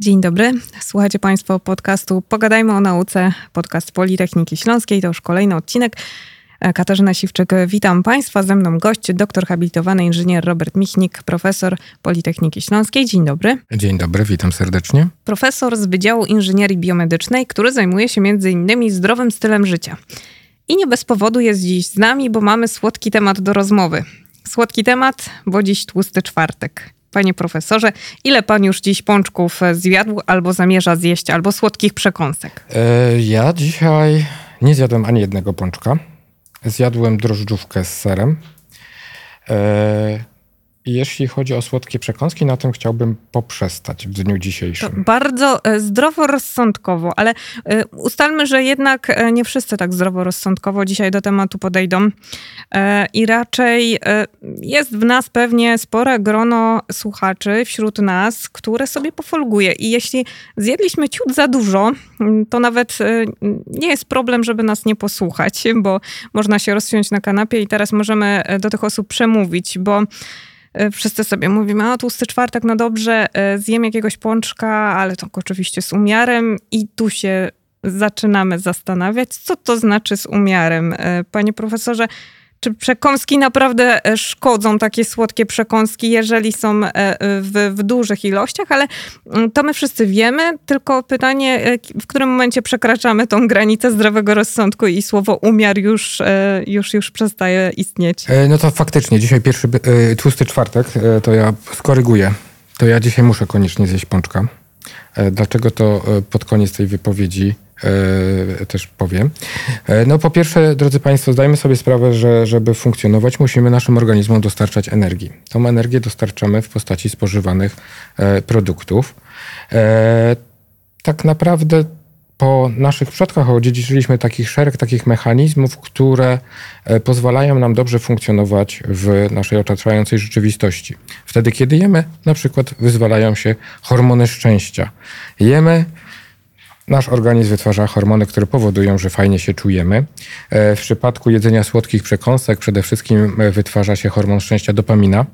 Dzień dobry. Słuchacie Państwo podcastu Pogadajmy o nauce, podcast Politechniki Śląskiej. To już kolejny odcinek. Katarzyna Siwczyk, witam Państwa. Ze mną gość, doktor habilitowany inżynier Robert Michnik, profesor Politechniki Śląskiej. Dzień dobry. Dzień dobry, witam serdecznie. Profesor z Wydziału Inżynierii Biomedycznej, który zajmuje się między innymi zdrowym stylem życia. I nie bez powodu jest dziś z nami, bo mamy słodki temat do rozmowy. Słodki temat, bo dziś tłusty czwartek. Panie profesorze, ile pan już dziś pączków zjadł, albo zamierza zjeść, albo słodkich przekąsek? E, ja dzisiaj nie zjadłem ani jednego pączka. Zjadłem drożdżówkę z serem. E, jeśli chodzi o słodkie przekąski, na tym chciałbym poprzestać w dniu dzisiejszym. To bardzo e, zdroworozsądkowo, ale e, ustalmy, że jednak e, nie wszyscy tak zdroworozsądkowo dzisiaj do tematu podejdą. I raczej jest w nas pewnie spore grono słuchaczy wśród nas, które sobie pofolguje. I jeśli zjedliśmy ciut za dużo, to nawet nie jest problem, żeby nas nie posłuchać, bo można się rozsiąść na kanapie i teraz możemy do tych osób przemówić, bo wszyscy sobie mówimy, a tłusty czwartek, no dobrze, e, zjem jakiegoś pączka, ale to oczywiście z umiarem i tu się zaczynamy zastanawiać, co to znaczy z umiarem. E, panie profesorze, czy przekąski naprawdę e, szkodzą, takie słodkie przekąski, jeżeli są e, w, w, dużych ilościach, ale mm, to my wszyscy wiemy, tylko pytanie, e, w którym momencie przekraczamy tą granicę zdrowego rozsądku i słowo umiar już, już, już przestaje istnieć. No to faktycznie, dzisiaj pierwszy tłusty czwartek, to ja skoryguję. To ja dzisiaj muszę koniecznie zjeść pączka. Dlaczego to pod koniec tej wypowiedzi E, też powiem. E, no po pierwsze, drodzy Państwo, zdajmy sobie sprawę, że żeby funkcjonować, musimy naszym organizmom dostarczać energii. Tą energię dostarczamy w postaci spożywanych e, produktów. Tak naprawdę po naszych przodkach odziedziczyliśmy takich szereg takich mechanizmów, które pozwalają nam dobrze funkcjonować w naszej otaczającej rzeczywistości. Wtedy, kiedy jemy, na przykład wyzwalają się hormony szczęścia. Jemy, Nasz organizm wytwarza hormony, które powodują, że fajnie się czujemy. E, w przypadku jedzenia słodkich przekąsek przede wszystkim e, wytwarza się hormon szczęścia dopamina.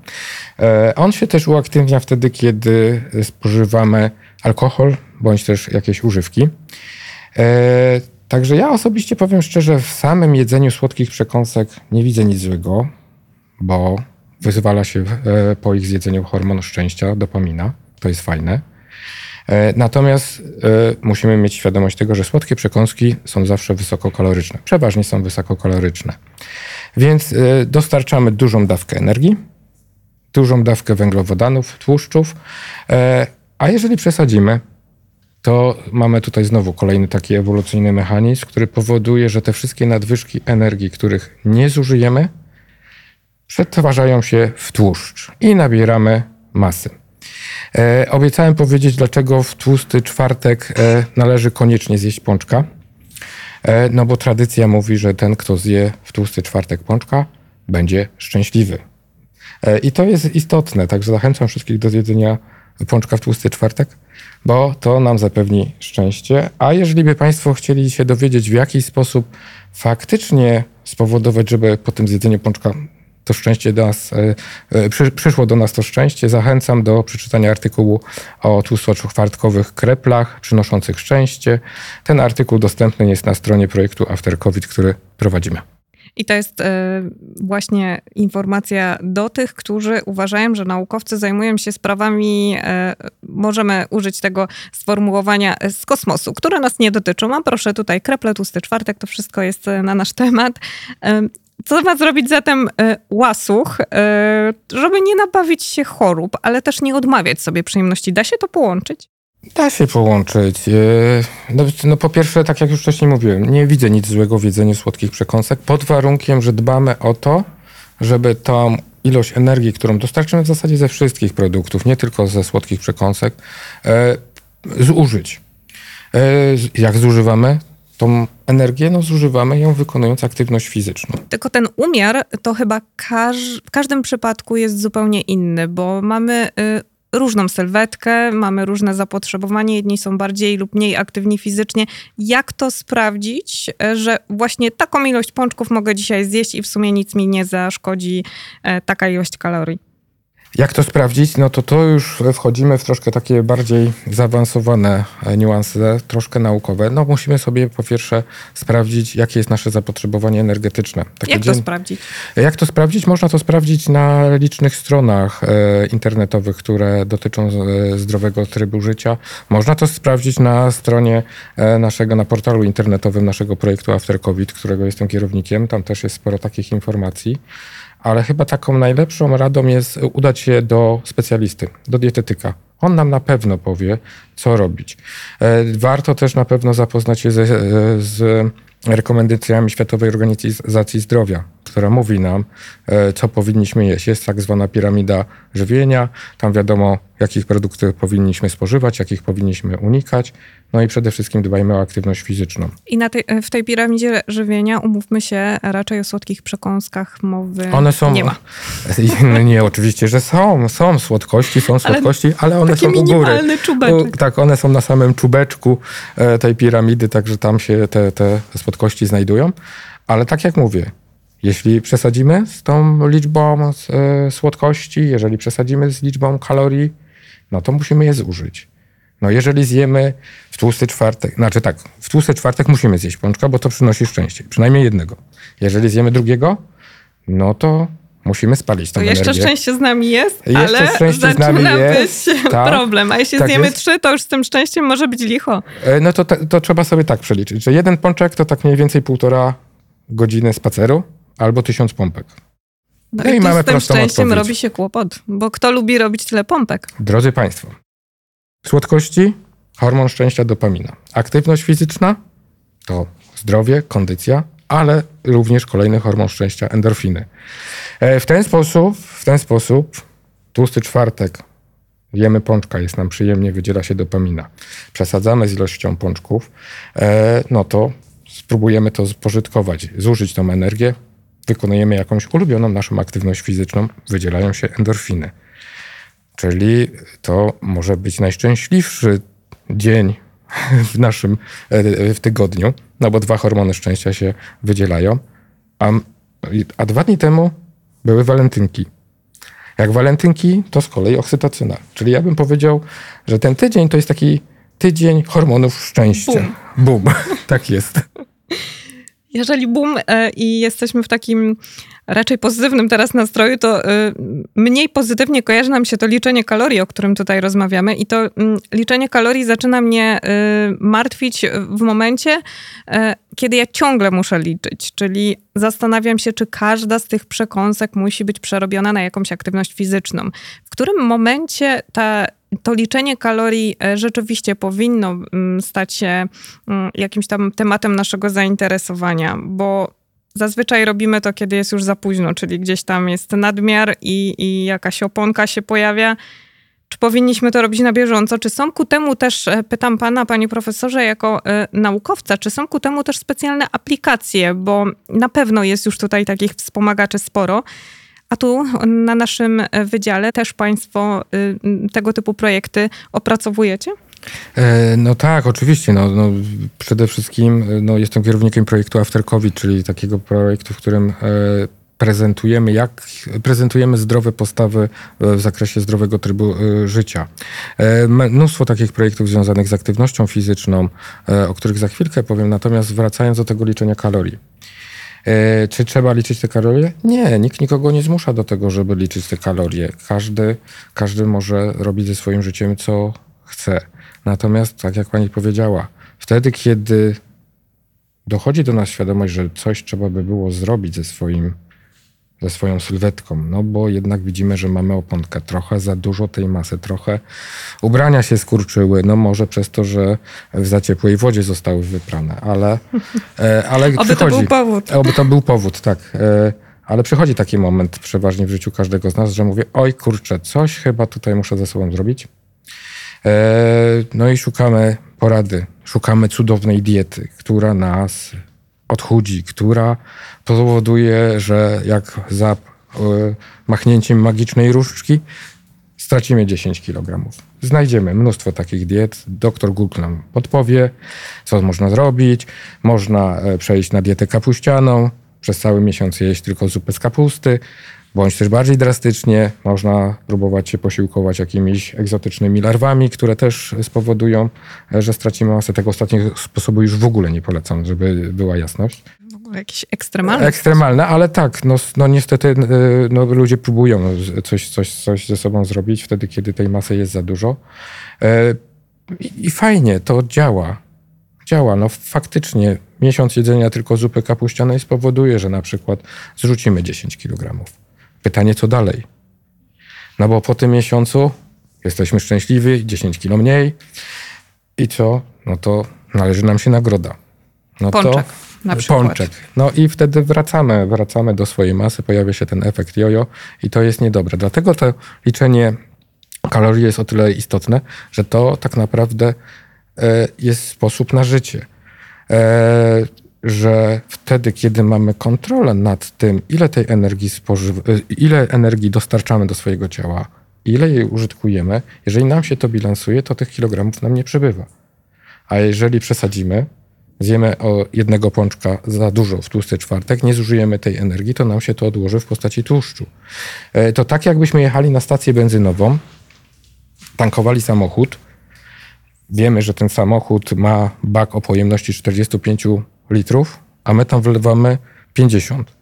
E, on się też uaktywnia wtedy, kiedy spożywamy alkohol bądź też jakieś używki. Także ja osobiście powiem szczerze, w samym jedzeniu słodkich przekąsek nie widzę nic złego, bo wyzwala się po ich zjedzeniu hormon szczęścia, dopamina. To jest fajne. E, natomiast e, musimy mieć świadomość tego, że słodkie przekąski są zawsze wysokokaloryczne. Przeważnie są wysokokaloryczne. Więc e, dostarczamy dużą dawkę energii, dużą dawkę węglowodanów, tłuszczów, a jeżeli przesadzimy, to mamy tutaj znowu kolejny taki ewolucyjny mechanizm, który powoduje, że te wszystkie nadwyżki energii, których nie zużyjemy, przetwarzają się w tłuszcz i nabieramy masy. E, obiecałem powiedzieć, dlaczego w tłusty czwartek e, należy koniecznie zjeść pączka. E, no bo tradycja mówi, że ten, kto zje w tłusty czwartek pączka, będzie szczęśliwy. E, I to jest istotne, także zachęcam wszystkich do zjedzenia pączka w tłusty czwartek, bo to nam zapewni szczęście. A jeżeli by Państwo chcieli się dowiedzieć, w jaki sposób faktycznie spowodować, żeby po tym zjedzeniu pączka to szczęście do nas, e, e, przy, przyszło do nas to szczęście. Zachęcam do przeczytania artykułu o tłustoczwartkowych kreplach przynoszących szczęście. Ten artykuł dostępny jest na stronie projektu After COVID, który prowadzimy. I to jest e, właśnie informacja do tych, którzy uważają, że naukowcy zajmują się sprawami, możemy użyć tego sformułowania z kosmosu, które nas nie dotyczą. A proszę tutaj kreple, tłusty czwartek, to wszystko jest na nasz temat. Co ma zrobić zatem y, łasuch, y, żeby nie nabawić się chorób, ale też nie odmawiać sobie przyjemności? Da się to połączyć? Da się połączyć. No, no, po pierwsze, tak jak już wcześniej mówiłem, nie widzę nic złego w jedzeniu słodkich przekąsek, pod warunkiem, że dbamy o to, żeby tą ilość energii, którą dostarczymy w zasadzie ze wszystkich produktów, nie tylko ze słodkich przekąsek, e, zużyć. E, jak zużywamy, tą energię no, zużywamy ją wykonując aktywność fizyczną. Tylko ten umiar to chyba każ w każdym przypadku jest zupełnie inny, bo mamy y, różną sylwetkę, mamy różne zapotrzebowanie, jedni są bardziej lub mniej aktywni fizycznie. Jak to sprawdzić, y, że właśnie taką ilość pączków mogę dzisiaj zjeść i w sumie nic mi nie zaszkodzi y, taka ilość kalorii? Jak to sprawdzić? No to to już wchodzimy w troszkę takie bardziej zaawansowane e, niuanse, troszkę naukowe. No musimy sobie po pierwsze sprawdzić, jakie jest nasze zapotrzebowanie energetyczne. Takie jak dzień... to sprawdzić? Jak to sprawdzić? Można to sprawdzić na licznych stronach e, internetowych, które dotyczą e, zdrowego trybu życia. Można to sprawdzić na stronie naszego, na portalu internetowym naszego projektu After COVID, którego jestem kierownikiem. Tam też jest sporo takich informacji ale chyba taką najlepszą radą jest udać się do specjalisty, do dietetyka. On nam na pewno powie, co robić. E, warto też na pewno zapoznać się z, z rekomendacjami Światowej Organizacji Zdrowia, która mówi nam, e, co powinniśmy jeść. Jest tak zwana piramida żywienia, tam wiadomo, jakich produktów powinniśmy spożywać, jakich powinniśmy unikać. No i przede wszystkim dbajmy o aktywność fizyczną. I na tej, w tej piramidzie żywienia umówmy się raczej o słodkich przekąskach mowy one są, nie ma. Nie, oczywiście, że są. Są słodkości, są słodkości, ale, ale one są u góry. Czubeczek. Tak, one są na samym czubeczku e, tej piramidy, także tam się te, te słodkości znajdują. Ale tak jak mówię, jeśli przesadzimy z tą liczbą e, słodkości, jeżeli przesadzimy z liczbą kalorii, no to musimy je zużyć. No jeżeli zjemy w tłusty czwartek, znaczy tak, w tłusty czwartek musimy zjeść pączka, bo to przynosi szczęście. Przynajmniej jednego. Jeżeli zjemy drugiego, no to musimy spalić tą to jeszcze energię. szczęście z nami jest, jeszcze ale szczęście zaczyna z nami jest. być tak, problem. A jeśli tak zjemy jest. trzy, to już z tym szczęściem może być licho. E, no to, to trzeba sobie tak przeliczyć, że jeden pączek to tak mniej więcej półtora godziny spaceru albo tysiąc pompek. No, no i, i mamy z tym szczęściem odpowiedź. robi się kłopot, bo kto lubi robić tyle pompek? Drodzy Państwo, Słodkości, hormon szczęścia dopamina. Aktywność fizyczna to zdrowie, kondycja, ale również kolejny hormon szczęścia endorfiny. E, w ten sposób, w ten sposób tłusty czwartek jemy pączka, jest nam przyjemnie, wydziela się dopamina. Przesadzamy z ilością pączków, e, no to spróbujemy to spożytkować, zużyć tą energię, wykonujemy jakąś ulubioną naszą aktywność fizyczną, wydzielają się endorfiny. Czyli to może być najszczęśliwszy dzień w naszym e, w tygodniu, no bo dwa hormony szczęścia się wydzielają. A, a dwa dni temu były walentynki. Jak walentynki, to z kolei oksytocyna. Czyli ja bym powiedział, że ten tydzień to jest taki tydzień hormonów szczęścia. Boom. Boom. tak jest. Jeżeli boom e, i jesteśmy w takim raczej pozytywnym teraz nastroju, to y, mniej pozytywnie kojarzy nam się to liczenie kalorii, o którym tutaj rozmawiamy. I to mm, liczenie kalorii zaczyna mnie y, martwić w momencie, y, kiedy ja ciągle muszę liczyć. Czyli zastanawiam się, czy każda z tych przekąsek musi być przerobiona na jakąś aktywność fizyczną. W którym momencie ta to liczenie kalorii rzeczywiście powinno mm, stać się mm, jakimś tam tematem naszego zainteresowania, bo Zazwyczaj robimy to, kiedy jest już za późno, czyli gdzieś tam jest nadmiar i, i jakaś oponka się pojawia. Czy powinniśmy to robić na bieżąco? Czy są ku temu też, e, pytam pana, panie profesorze, jako y, naukowca, czy są ku temu też specjalne aplikacje? Bo na pewno jest już tutaj takich wspomagaczy sporo. A tu na naszym wydziale też państwo y, tego typu projekty opracowujecie? E, no tak, oczywiście. No, no, przede wszystkim no, jestem kierownikiem projektu After COVID, czyli takiego projektu, w którym e, prezentujemy, jak prezentujemy zdrowe postawy w zakresie zdrowego trybu e, życia. Mnóstwo takich projektów związanych z aktywnością fizyczną, o których za chwilkę powiem, natomiast wracając do tego liczenia kalorii. Czy trzeba liczyć te kalorie? Nie, nikt nikogo nie zmusza do tego, żeby liczyć te kalorie. Każdy, każdy może robić ze swoim życiem, co chce. Natomiast, tak jak pani powiedziała, wtedy, kiedy dochodzi do nas świadomość, że coś trzeba by było zrobić ze swoim ze swoją sylwetką, no bo jednak widzimy, że mamy oponkę, trochę za dużo tej masy, trochę ubrania się skurczyły, no może przez to, że w za ciepłej wodzie zostały wyprane, ale, e, ale Oby przychodzi. to był powód. Oby to był powód, tak. E, ale przychodzi taki moment przeważnie w życiu każdego z nas, że mówię, oj kurczę, coś chyba tutaj muszę ze sobą zrobić. E, no i szukamy porady, szukamy cudownej diety, która nas odchudzi, która powoduje, że jak za e, machnięciem magicznej różdżki stracimy 10 kg. Znajdziemy mnóstwo takich diet. Doktor Google nam podpowie, co można zrobić. Można e, przejść na dietę kapuścianą, przez cały miesiąc jeść tylko zupę z kapusty. Bądź też bardziej drastycznie można próbować się posiłkować jakimiś egzotycznymi larwami, które też spowodują, że stracimy masę. Tego ostatniego sposobu już w ogóle nie polecam, żeby była jasność. W ogóle jakieś ekstremalne. Ekstremalne, ale tak, no, no niestety y, no, ludzie próbują coś, coś, coś ze sobą zrobić wtedy, kiedy tej masy jest za dużo. E, I fajnie, to działa. Działa. No faktycznie miesiąc jedzenia tylko zupy kapuścianej spowoduje, że na przykład zrzucimy 10 kg. Pytanie, co dalej? No bo po tym miesiącu jesteśmy szczęśliwi, 10 kilo mniej i co? No to należy nam się nagroda. No pączek. To, na przykład. Pączek. No i wtedy wracamy, wracamy do swojej masy, pojawia się ten efekt jojo i to jest niedobre. Dlatego to liczenie kalorii jest o tyle istotne, że to tak naprawdę e, jest sposób na życie. E, że wtedy, kiedy mamy kontrolę nad tym, ile tej energii spożyw- e, ile energii dostarczamy do swojego ciała, ile jej użytkujemy, jeżeli nam się to bilansuje, to tych kilogramów nam nie przybywa. A jeżeli przesadzimy, zjemy o jednego pączka za dużo w tłusty czwartek, nie zużyjemy tej energii, to nam się to odłoży w postaci tłuszczu. To tak jakbyśmy jechali na stację benzynową, tankowali samochód, wiemy, że ten samochód ma bak o pojemności 45 litrów, a my tam wlewamy 50.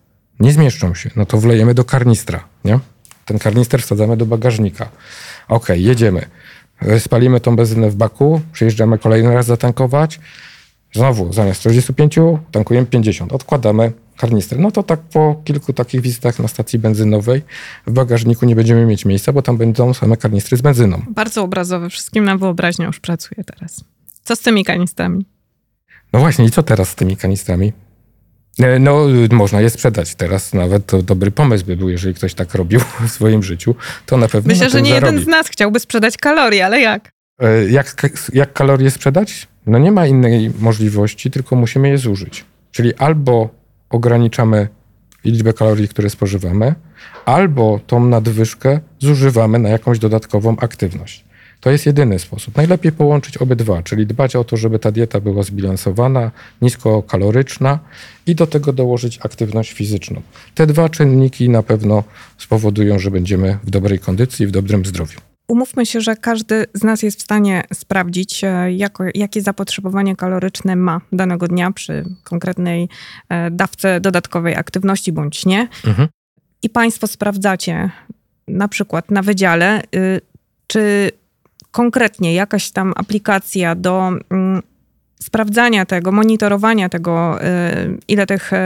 Nie zmieszczą się, no to wlejemy do karnistra, nie? Ten karnister wsadzamy do bagażnika. Ok, jedziemy. Spalimy tą benzynę w baku, przyjeżdżamy kolejny raz zatankować. Znowu, zamiast 45 tankujemy 50. Odkładamy karnister. No to tak po kilku takich wizytach na stacji benzynowej w bagażniku nie będziemy mieć miejsca, bo tam będą same karnistry z benzyną. Bardzo obrazowe, wszystkim na wyobraźnię już pracuję teraz. Co z tymi kanistrami? No właśnie, i co teraz z tymi kanistrami? E, no, można je sprzedać teraz. Nawet to dobry pomysł by był, jeżeli ktoś tak robił w swoim życiu, to na pewno. Myślę, że nie zarobi. jeden z nas chciałby sprzedać kalorie, ale jak? E, jak, jak kalorie sprzedać? No nie ma innej możliwości, tylko musimy je zużyć. Czyli albo ograniczamy liczbę kalorii, które spożywamy, albo tą nadwyżkę zużywamy na jakąś dodatkową aktywność. To jest jedyny sposób. Najlepiej połączyć obydwa, czyli dbać o to, żeby ta dieta była zbilansowana, niskokaloryczna i do tego dołożyć aktywność fizyczną. Te dwa czynniki na pewno spowodują, że będziemy w dobrej kondycji, w dobrym zdrowiu. Umówmy się, że każdy z nas jest w stanie sprawdzić, e, jako, jakie zapotrzebowanie kaloryczne ma danego dnia przy konkretnej e, dawce dodatkowej aktywności bądź nie. Mhm. I Państwo sprawdzacie na przykład na wydziale, y, czy konkretnie jakaś tam aplikacja do mm, sprawdzania tego, monitorowania tego, y, ile tych, y,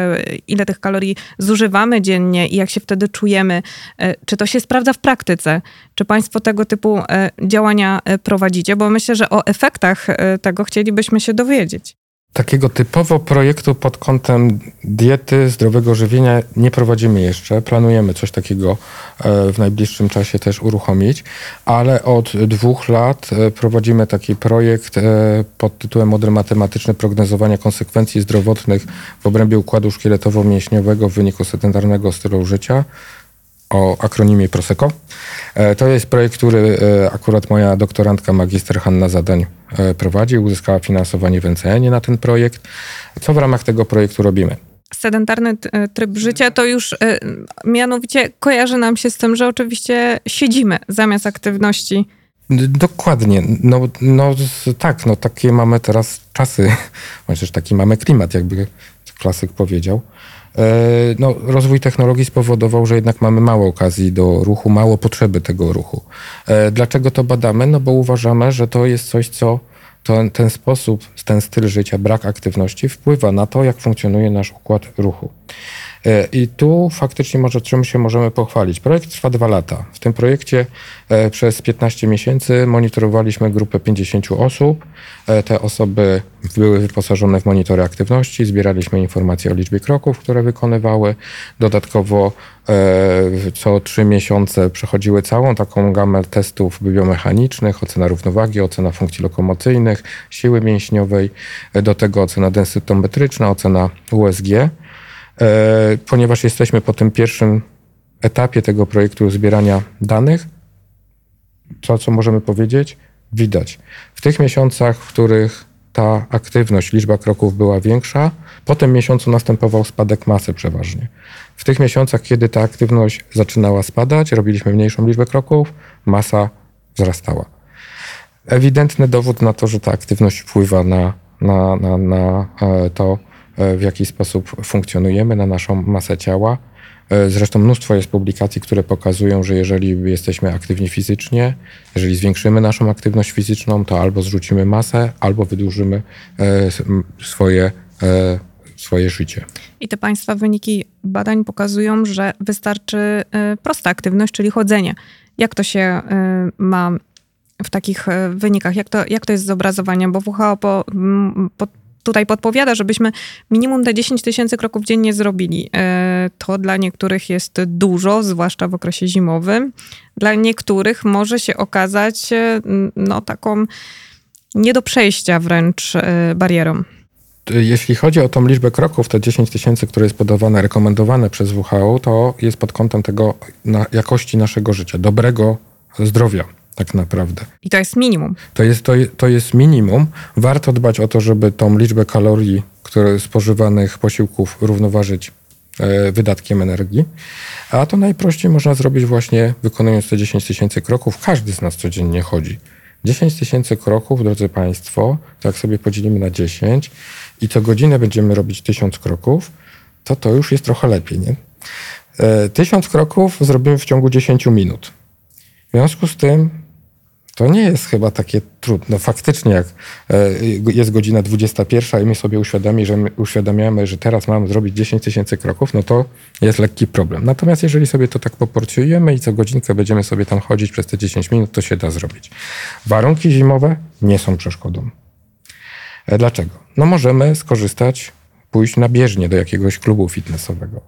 ile tych kalorii zużywamy dziennie i jak się wtedy czujemy, y, czy to się sprawdza w praktyce? Czy Państwo tego typu działania prowadzicie? Bo myślę, że o efektach tego chcielibyśmy się dowiedzieć. Takiego typowo projektu pod kątem diety, zdrowego żywienia nie prowadzimy jeszcze. Planujemy coś takiego e, w najbliższym czasie też uruchomić, ale od dwóch lat e, prowadzimy taki projekt e, pod tytułem Model matematyczny prognozowania konsekwencji zdrowotnych w obrębie układu szkieletowo-mięśniowego w wyniku sedentarnego stylu życia o akronimie Prosecco. E, to jest projekt, który e, akurat moja doktorantka magister Hanna Zadań e, prowadzi. Uzyskała finansowanie w NCN na ten projekt. Co w ramach tego projektu robimy? Sedentarny tryb życia to już mianowicie kojarzy nam się z tym, że oczywiście siedzimy zamiast aktywności. Dokładnie. No, no tak, no takie mamy teraz czasy, chociaż taki mamy klimat, jakby klasyk powiedział. E, no, rozwój technologii spowodował, że jednak mamy mało okazji do ruchu, mało potrzeby tego ruchu. E, dlaczego to badamy? No bo uważamy, że to jest coś, co to, ten sposób, ten styl życia, brak aktywności wpływa na to, jak funkcjonuje nasz układ ruchu. E, I tu faktycznie może czym się możemy pochwalić. Projekt trwa dwa lata. W tym projekcie e, przez 15 miesięcy monitorowaliśmy grupę 50 osób. E, te osoby były wyposażone w monitory aktywności, zbieraliśmy informacje o liczbie kroków, które wykonywały. Dodatkowo co trzy miesiące przechodziły całą taką gamę testów biomechanicznych, ocena równowagi, ocena funkcji lokomocyjnych, siły mięśniowej, do tego ocena densytometryczna, ocena USG. E, ponieważ jesteśmy po tym pierwszym etapie tego projektu zbierania danych, to co możemy powiedzieć? Widać. W tych miesiącach, w których ta aktywność, liczba kroków była większa. Po tym miesiącu następował spadek masy przeważnie. W tych miesiącach, kiedy ta aktywność zaczynała spadać, robiliśmy mniejszą liczbę kroków, masa wzrastała. Ewidentny dowód na to, że ta aktywność wpływa na, na, na, na e, to, w jaki sposób funkcjonujemy, na naszą masę ciała. E, zresztą mnóstwo jest publikacji, które pokazują, że jeżeli jesteśmy aktywni fizycznie, jeżeli zwiększymy naszą aktywność fizyczną, to albo zrzucimy masę, albo wydłużymy swoje, swoje życie. I te Państwa wyniki badań pokazują, że wystarczy prosta aktywność, czyli chodzenie. Jak to się ma w takich e, wynikach? Jak to, jak to jest z obrazowaniem? Bo WHO po, po, tutaj podpowiada, żebyśmy minimum te 10 tysięcy kroków dziennie zrobili. E, to dla niektórych jest dużo, zwłaszcza w okresie zimowym. Dla niektórych może się okazać e, no, taką nie do przejścia wręcz barierą. Jeśli chodzi o tą liczbę kroków, te 10 tysięcy, które jest podawane, rekomendowane przez WHO, to jest pod kątem tego na jakości naszego życia, dobrego zdrowia tak naprawdę. I to jest minimum. To jest, to, to jest minimum. Warto dbać o to, żeby tą liczbę kalorii, które spożywanych posiłków równoważyć e, wydatkiem energii. A to najprościej można zrobić właśnie wykonując te 10 tysięcy kroków. Każdy z nas codziennie chodzi. 10 tysięcy kroków, drodzy Państwo, to jak sobie podzielimy na 10 i co godzinę będziemy robić 1000 kroków, to to już jest trochę lepiej, nie? 1000 e, kroków zrobimy w ciągu 10 minut. W związku z tym to nie jest chyba takie trudne. Faktycznie, jak e, jest godzina 21 i my sobie że my uświadamiamy, że teraz mamy zrobić 10 tysięcy kroków, no to jest lekki problem. Natomiast jeżeli sobie to tak poporcjujemy i co godzinkę będziemy sobie tam chodzić przez te 10 minut, to się da zrobić. Warunki zimowe nie są przeszkodą. E, dlaczego? No możemy skorzystać, pójść na bieżnię do jakiegoś klubu fitnessowego.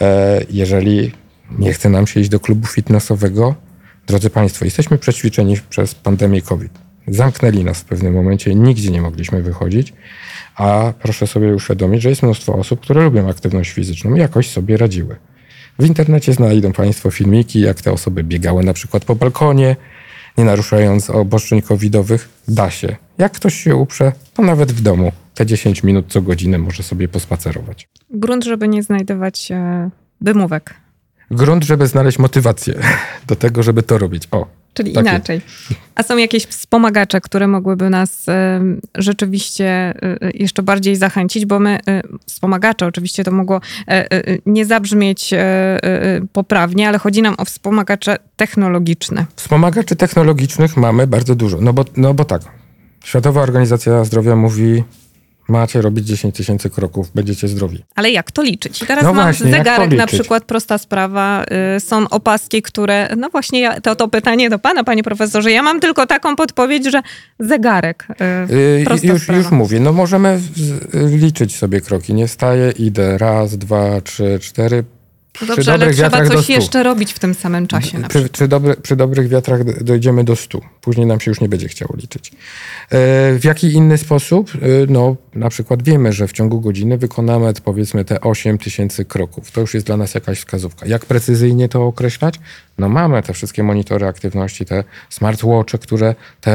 E, jeżeli nie chce nam się iść do klubu fitnessowego, Drodzy Państwo, jesteśmy przećwiczeni przez pandemię COVID. Zamknęli nas w pewnym momencie, nigdzie nie mogliśmy wychodzić, a proszę sobie uświadomić, że jest mnóstwo osób, które lubią aktywność fizyczną i jakoś sobie radziły. W internecie znajdą Państwo filmiki, jak te osoby biegały na przykład po balkonie, nie naruszając obostrzeń covidowych. Da się. Jak ktoś się uprze, to nawet w domu te 10 minut co godzinę może sobie pospacerować. Grunt, żeby nie znajdować e, wymówek grunt, żeby znaleźć motywację do tego, żeby to robić. O. Czyli takie. inaczej. A są jakieś wspomagacze, które mogłyby nas y, rzeczywiście y, jeszcze bardziej zachęcić, bo my, y, wspomagacze, oczywiście to mogło nie zabrzmieć poprawnie, ale chodzi nam o wspomagacze technologiczne. Wspomagaczy technologicznych mamy bardzo dużo. No bo, no bo tak, Światowa Organizacja Zdrowia mówi, macie robić 10 tysięcy kroków, będziecie zdrowi. Ale jak to liczyć? I teraz no mam właśnie, zegarek na przykład, prosta sprawa. Y, są opaski, które, no właśnie ja, to, to pytanie do pana, panie profesorze. Ja mam tylko taką podpowiedź, że zegarek, y, y, prosta już, sprawa. Już mówię, no możemy liczyć sobie kroki. Nie staję, idę raz, dwa, trzy, cztery, no dobrze, ale trzeba coś jeszcze robić w tym samym czasie. Na przy, przy, dobre, przy, dobrych wiatrach dojdziemy do 100. Później nam się już nie będzie chciało liczyć. E, w jaki inny sposób? E, no, na przykład wiemy, że w ciągu godziny wykonamy powiedzmy te 8 tysięcy kroków. To już jest dla nas jakaś wskazówka. Jak precyzyjnie to określać? No mamy te wszystkie monitory aktywności, te smartwatche, które te,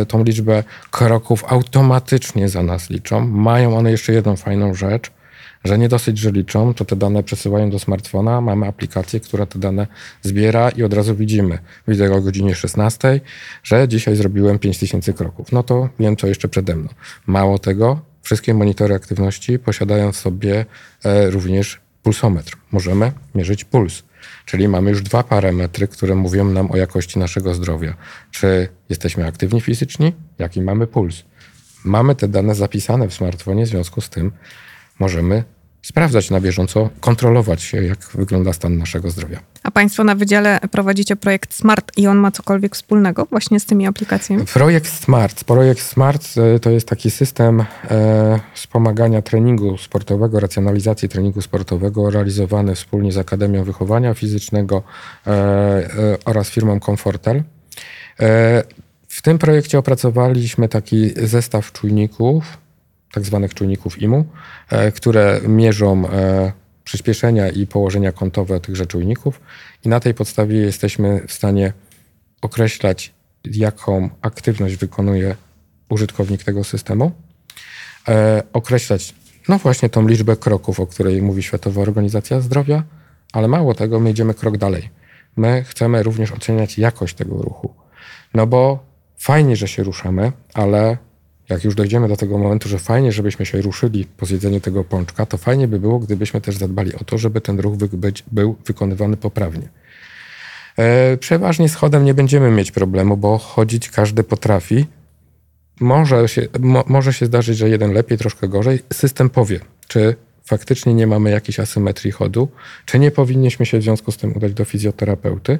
e, tą liczbę kroków automatycznie za nas liczą. Mają one jeszcze jedną fajną rzecz – że nie dosyć, że liczą, to te dane przesyłają do smartfona, mamy aplikację, która te dane zbiera i od razu widzimy. Widzę o godzinie 16, że dzisiaj zrobiłem 5000 kroków. No to wiem, co jeszcze przede mną. Mało tego, wszystkie monitory aktywności posiadają w sobie e, również pulsometr. Możemy mierzyć puls. Czyli mamy już dwa parametry, które mówią nam o jakości naszego zdrowia. Czy jesteśmy aktywni fizycznie, jaki mamy puls. Mamy te dane zapisane w smartfonie, w związku z tym możemy sprawdzać na bieżąco, kontrolować, jak wygląda stan naszego zdrowia. A Państwo na wydziale prowadzicie projekt Smart i on ma cokolwiek wspólnego właśnie z tymi aplikacjami? Projekt Smart. Projekt Smart e, to jest taki system e, wspomagania treningu sportowego, racjonalizacji treningu sportowego realizowany wspólnie z Akademią Wychowania Fizycznego e, e, oraz firmą Comfortel. E, w tym projekcie opracowaliśmy taki zestaw czujników, tak zwanych czujników IMU, e, które mierzą e, przyspieszenia i położenia kątowe tychże czujników i na tej podstawie jesteśmy w stanie określać, jaką aktywność wykonuje użytkownik tego systemu, e, określać no właśnie tą liczbę kroków, o której mówi Światowa Organizacja Zdrowia, ale mało tego, my idziemy krok dalej. My chcemy również oceniać jakość tego ruchu. No bo fajnie, że się ruszamy, ale jak już dojdziemy do tego momentu, że fajnie, żebyśmy się ruszyli po zjedzeniu tego pączka, to fajnie by było, gdybyśmy też zadbali o to, żeby ten ruch być, był wykonywany poprawnie. E, przeważnie z chodem nie będziemy mieć problemu, bo chodzić każdy potrafi. Może się, mo, może się zdarzyć, że jeden lepiej, troszkę gorzej. System powie, czy faktycznie nie mamy jakiejś asymetrii chodu, czy nie powinniśmy się w związku z tym udać do fizjoterapeuty.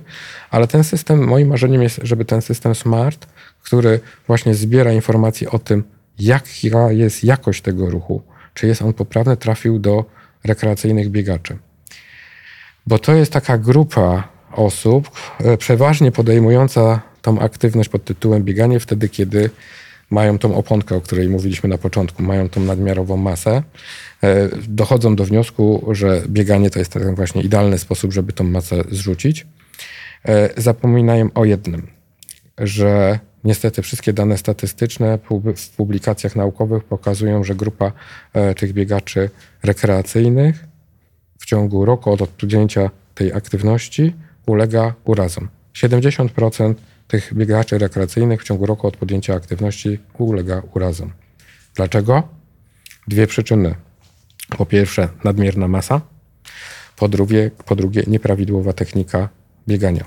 Ale ten system, moim marzeniem jest, żeby ten system SMART, który właśnie zbiera informacje o tym, jaka jest jakość tego ruchu, czy jest on poprawny, trafił do rekreacyjnych biegaczy. Bo to jest taka grupa osób, e, przeważnie podejmująca tą aktywność pod tytułem bieganie wtedy, kiedy mają tą oponkę, o której mówiliśmy na początku, mają tą nadmiarową masę, e, dochodzą do wniosku, że bieganie to jest ten właśnie idealny sposób, żeby tą masę zrzucić. E, zapominają o jednym, że niestety wszystkie dane statystyczne w publikacjach naukowych pokazują, że grupa tych biegaczy rekreacyjnych w ciągu roku od podjęcia tej aktywności ulega urazom. 70% tych biegaczy rekreacyjnych w ciągu roku od podjęcia aktywności ulega urazom. Dlaczego? Dwie przyczyny. Po pierwsze, nadmierna masa. Po drugie, po drugie nieprawidłowa technika biegania.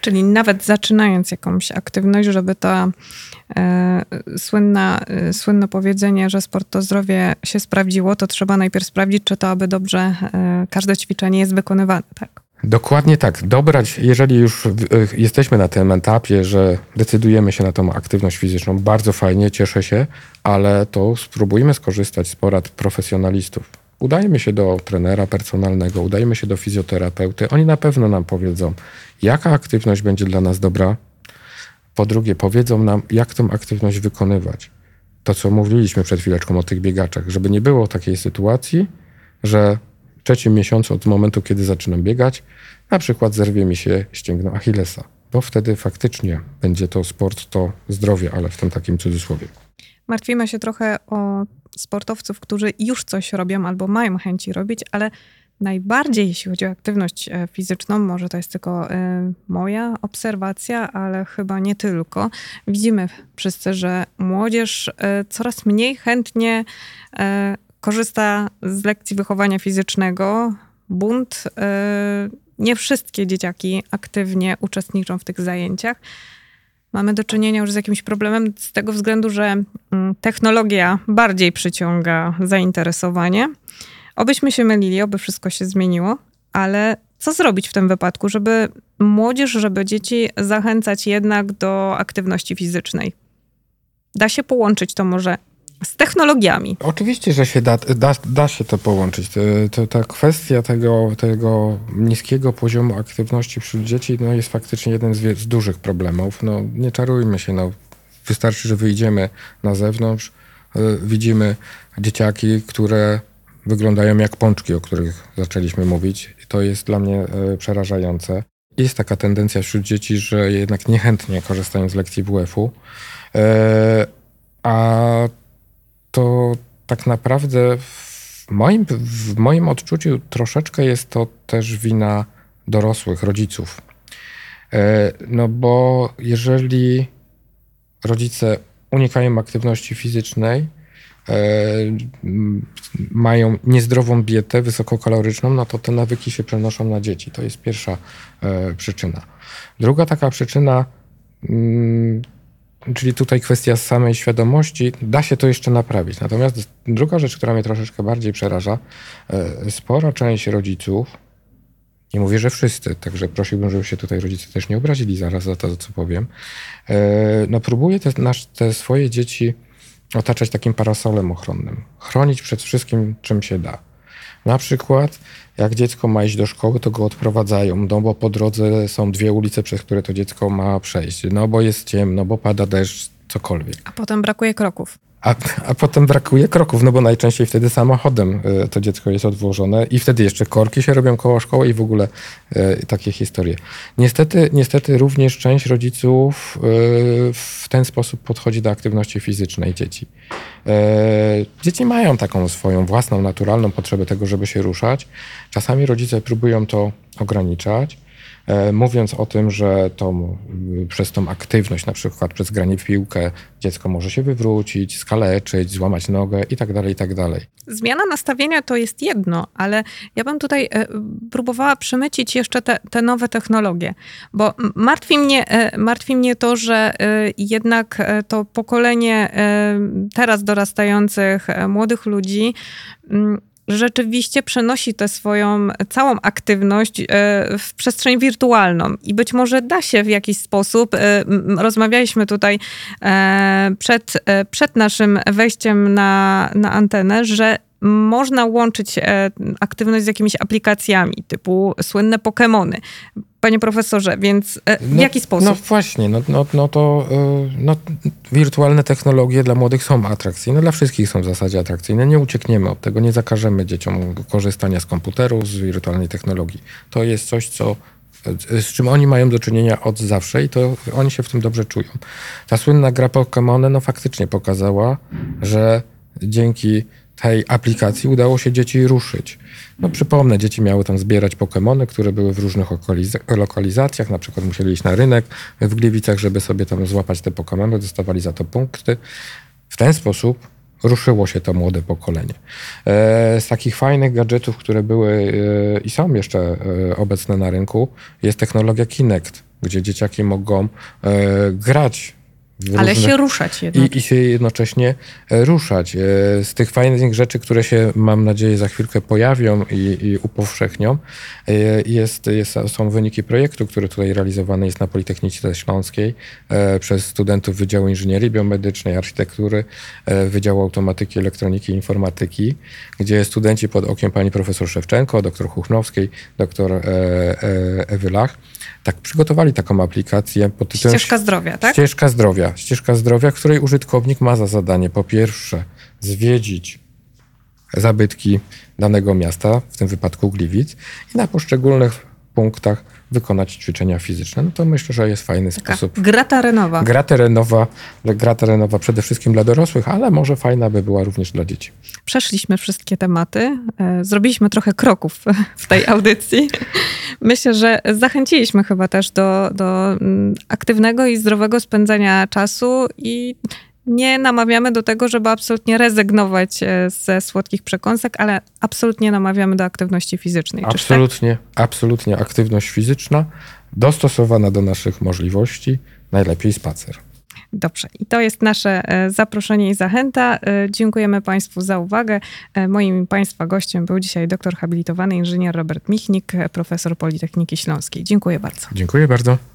Czyli nawet zaczynając jakąś aktywność, żeby to e, słynna, e, słynne powiedzenie, że sport to zdrowie się sprawdziło, to trzeba najpierw sprawdzić, czy to aby dobrze e, każde ćwiczenie jest wykonywane. Tak? Dokładnie tak. Dobrać, jeżeli już jesteśmy na tym etapie, że decydujemy się na tą aktywność fizyczną, bardzo fajnie, cieszę się, ale to spróbujmy skorzystać z porad profesjonalistów. Udajmy się do trenera personalnego, udajmy się do fizjoterapeuty. Oni na pewno nam powiedzą, jaka aktywność będzie dla nas dobra. Po drugie, powiedzą nam, jak tą aktywność wykonywać. To, co mówiliśmy przed chwileczką o tych biegaczach, żeby nie było takiej sytuacji, że trzecim miesiącu od momentu, kiedy zaczynam biegać, na przykład zerwie mi się ścięgno Achillesa, bo wtedy faktycznie będzie to sport, to zdrowie, ale w tym takim cudzysłowie. Martwimy się trochę o sportowców, którzy już coś robią albo mają chęci robić, ale najbardziej, jeśli chodzi o aktywność e, fizyczną, może to jest tylko e, moja obserwacja, ale chyba nie tylko. Widzimy wszyscy, że młodzież e, coraz mniej chętnie korzysta z lekcji wychowania fizycznego. Bunt. E, nie wszystkie dzieciaki aktywnie uczestniczą w tych zajęciach. Mamy do czynienia już z jakimś problemem z tego względu, że mm, technologia bardziej przyciąga zainteresowanie. Obyśmy się mylili, oby wszystko się zmieniło, ale co zrobić w tym wypadku, żeby młodzież, żeby dzieci zachęcać jednak do aktywności fizycznej? Da się połączyć to może z technologiami. Oczywiście, że się da, da, da się to połączyć. To, ta kwestia tego, tego niskiego poziomu aktywności wśród dzieci no, jest faktycznie jeden z, z dużych problemów. No, nie czarujmy się. No. Wystarczy, że wyjdziemy na zewnątrz, y, widzimy dzieciaki, które wyglądają jak pączki, o których zaczęliśmy mówić. I to jest dla mnie y, przerażające. Jest taka tendencja wśród dzieci, że jednak niechętnie korzystają z lekcji WF-u. Y, a to tak naprawdę w moim, w moim odczuciu troszeczkę jest to też wina dorosłych, rodziców. E, no bo jeżeli rodzice unikają aktywności fizycznej, e, mają niezdrową dietę wysokokaloryczną, no to te nawyki się przenoszą na dzieci. To jest pierwsza e, przyczyna. Druga taka przyczyna mm, Czyli tutaj kwestia samej świadomości, da się to jeszcze naprawić. Natomiast druga rzecz, która mnie troszeczkę bardziej przeraża, e, spora część rodziców, nie mówię, że wszyscy, także prosiłbym, żeby się tutaj rodzice też nie obrazili zaraz za to, co powiem, e, no próbuje te, te swoje dzieci otaczać takim parasolem ochronnym. Chronić przed wszystkim, czym się da. Na przykład, jak dziecko ma iść do szkoły, to go odprowadzają, no bo po drodze są dwie ulice, przez które to dziecko ma przejść. No bo jest ciemno, bo pada deszcz, cokolwiek. A potem brakuje kroków. A, a potem brakuje kroków, no bo najczęściej wtedy samochodem y, to dziecko jest odwożone i wtedy jeszcze korki się robią koło szkoły i w ogóle y, takie historie. Niestety, niestety również część rodziców y, w ten sposób podchodzi do aktywności fizycznej dzieci. Dzieci mają taką swoją własną, naturalną potrzebę tego, żeby się ruszać. Czasami rodzice próbują to ograniczać. E, mówiąc o tym, że to, przez tą aktywność, na przykład przez granie w piłkę, dziecko może się wywrócić, skaleczyć, złamać nogę itd., tak tak dalej. Zmiana nastawienia to jest jedno, ale ja bym tutaj e, próbowała przemycić jeszcze te, te nowe technologie, bo martwi mnie, e, martwi mnie to, że jednak to pokolenie teraz dorastających młodych ludzi rzeczywiście przenosi tę swoją całą aktywność e, w przestrzeń wirtualną. I być może da się w jakiś sposób, e, rozmawialiśmy tutaj e, przed, przed naszym wejściem na, na antenę, że można łączyć aktywność z jakimiś aplikacjami typu słynne Pokémony panie profesorze, więc e, w no, jaki sposób? No właśnie, no, no, no to e, no, wirtualne technologie dla młodych są atrakcyjne, dla wszystkich są w zasadzie atrakcyjne. Nie uciekniemy od tego, nie zakażemy dzieciom korzystania z komputerów, z wirtualnej technologii. To jest coś, co z czym oni mają do czynienia od zawsze i to oni się w tym dobrze czują. Ta słynna gra Pokémon no faktycznie pokazała, że dzięki tej aplikacji udało się dzieci ruszyć. No przypomnę, dzieci miały tam zbierać Pokémony, które były w różnych lokalizacjach, na przykład musieli iść na rynek w Gliwicach, żeby sobie tam złapać te Pokémony, dostawali za to punkty. W ten sposób ruszyło się to młode pokolenie. E, z takich fajnych gadżetów, które były e, i są jeszcze e, obecne na rynku, jest technologia Kinect, gdzie dzieciaki mogą grać ale się ruszać jednak. I, I, się jednocześnie e, ruszać. E, z tych fajnych rzeczy, które się, mam nadzieję, za chwilkę pojawią i, i upowszechnią, e, jest, jest, są wyniki projektu, który tutaj realizowany jest na Politechnice Śląskiej przez studentów Wydziału Inżynierii Biomedycznej, Architektury, Wydziału Automatyki, Elektroniki i Informatyki, gdzie studenci pod okiem pani profesor Szewczenko, doktor Chuchnowskiej, doktor Ewy Lach, tak przygotowali taką aplikację pod tytułem Ścieżka Zdrowia, tak? Ścieżka Zdrowia. Ścieżka Zdrowia, której użytkownik ma za zadanie po pierwsze zwiedzić zabytki danego miasta, w tym wypadku Gliwic, i na poszczególnych punktach wykonać ćwiczenia fizyczne. No to myślę, że jest fajny Taka sposób. Gra terenowa. Gra terenowa, gra terenowa przede wszystkim dla dorosłych, ale może fajna by była również dla dzieci. Przeszliśmy wszystkie tematy, e, zrobiliśmy trochę kroków w tej audycji. Myślę, że zachęciliśmy chyba też do, do mm, aktywnego i zdrowego spędzania czasu i nie namawiamy do tego, żeby absolutnie rezygnować e, ze słodkich przekąsek, ale absolutnie namawiamy do aktywności fizycznej. Tak? Absolutnie, tak? absolutnie aktywność fizyczna, dostosowana do naszych możliwości, najlepiej spacer. Dobrze, i to jest nasze e, zaproszenie i zachęta. E, dziękujemy Państwu za uwagę. Moim Państwa gościem był dzisiaj doktor habilitowany inżynier Robert Michnik, profesor Politechniki Śląskiej. Dziękuję bardzo. Dziękuję bardzo.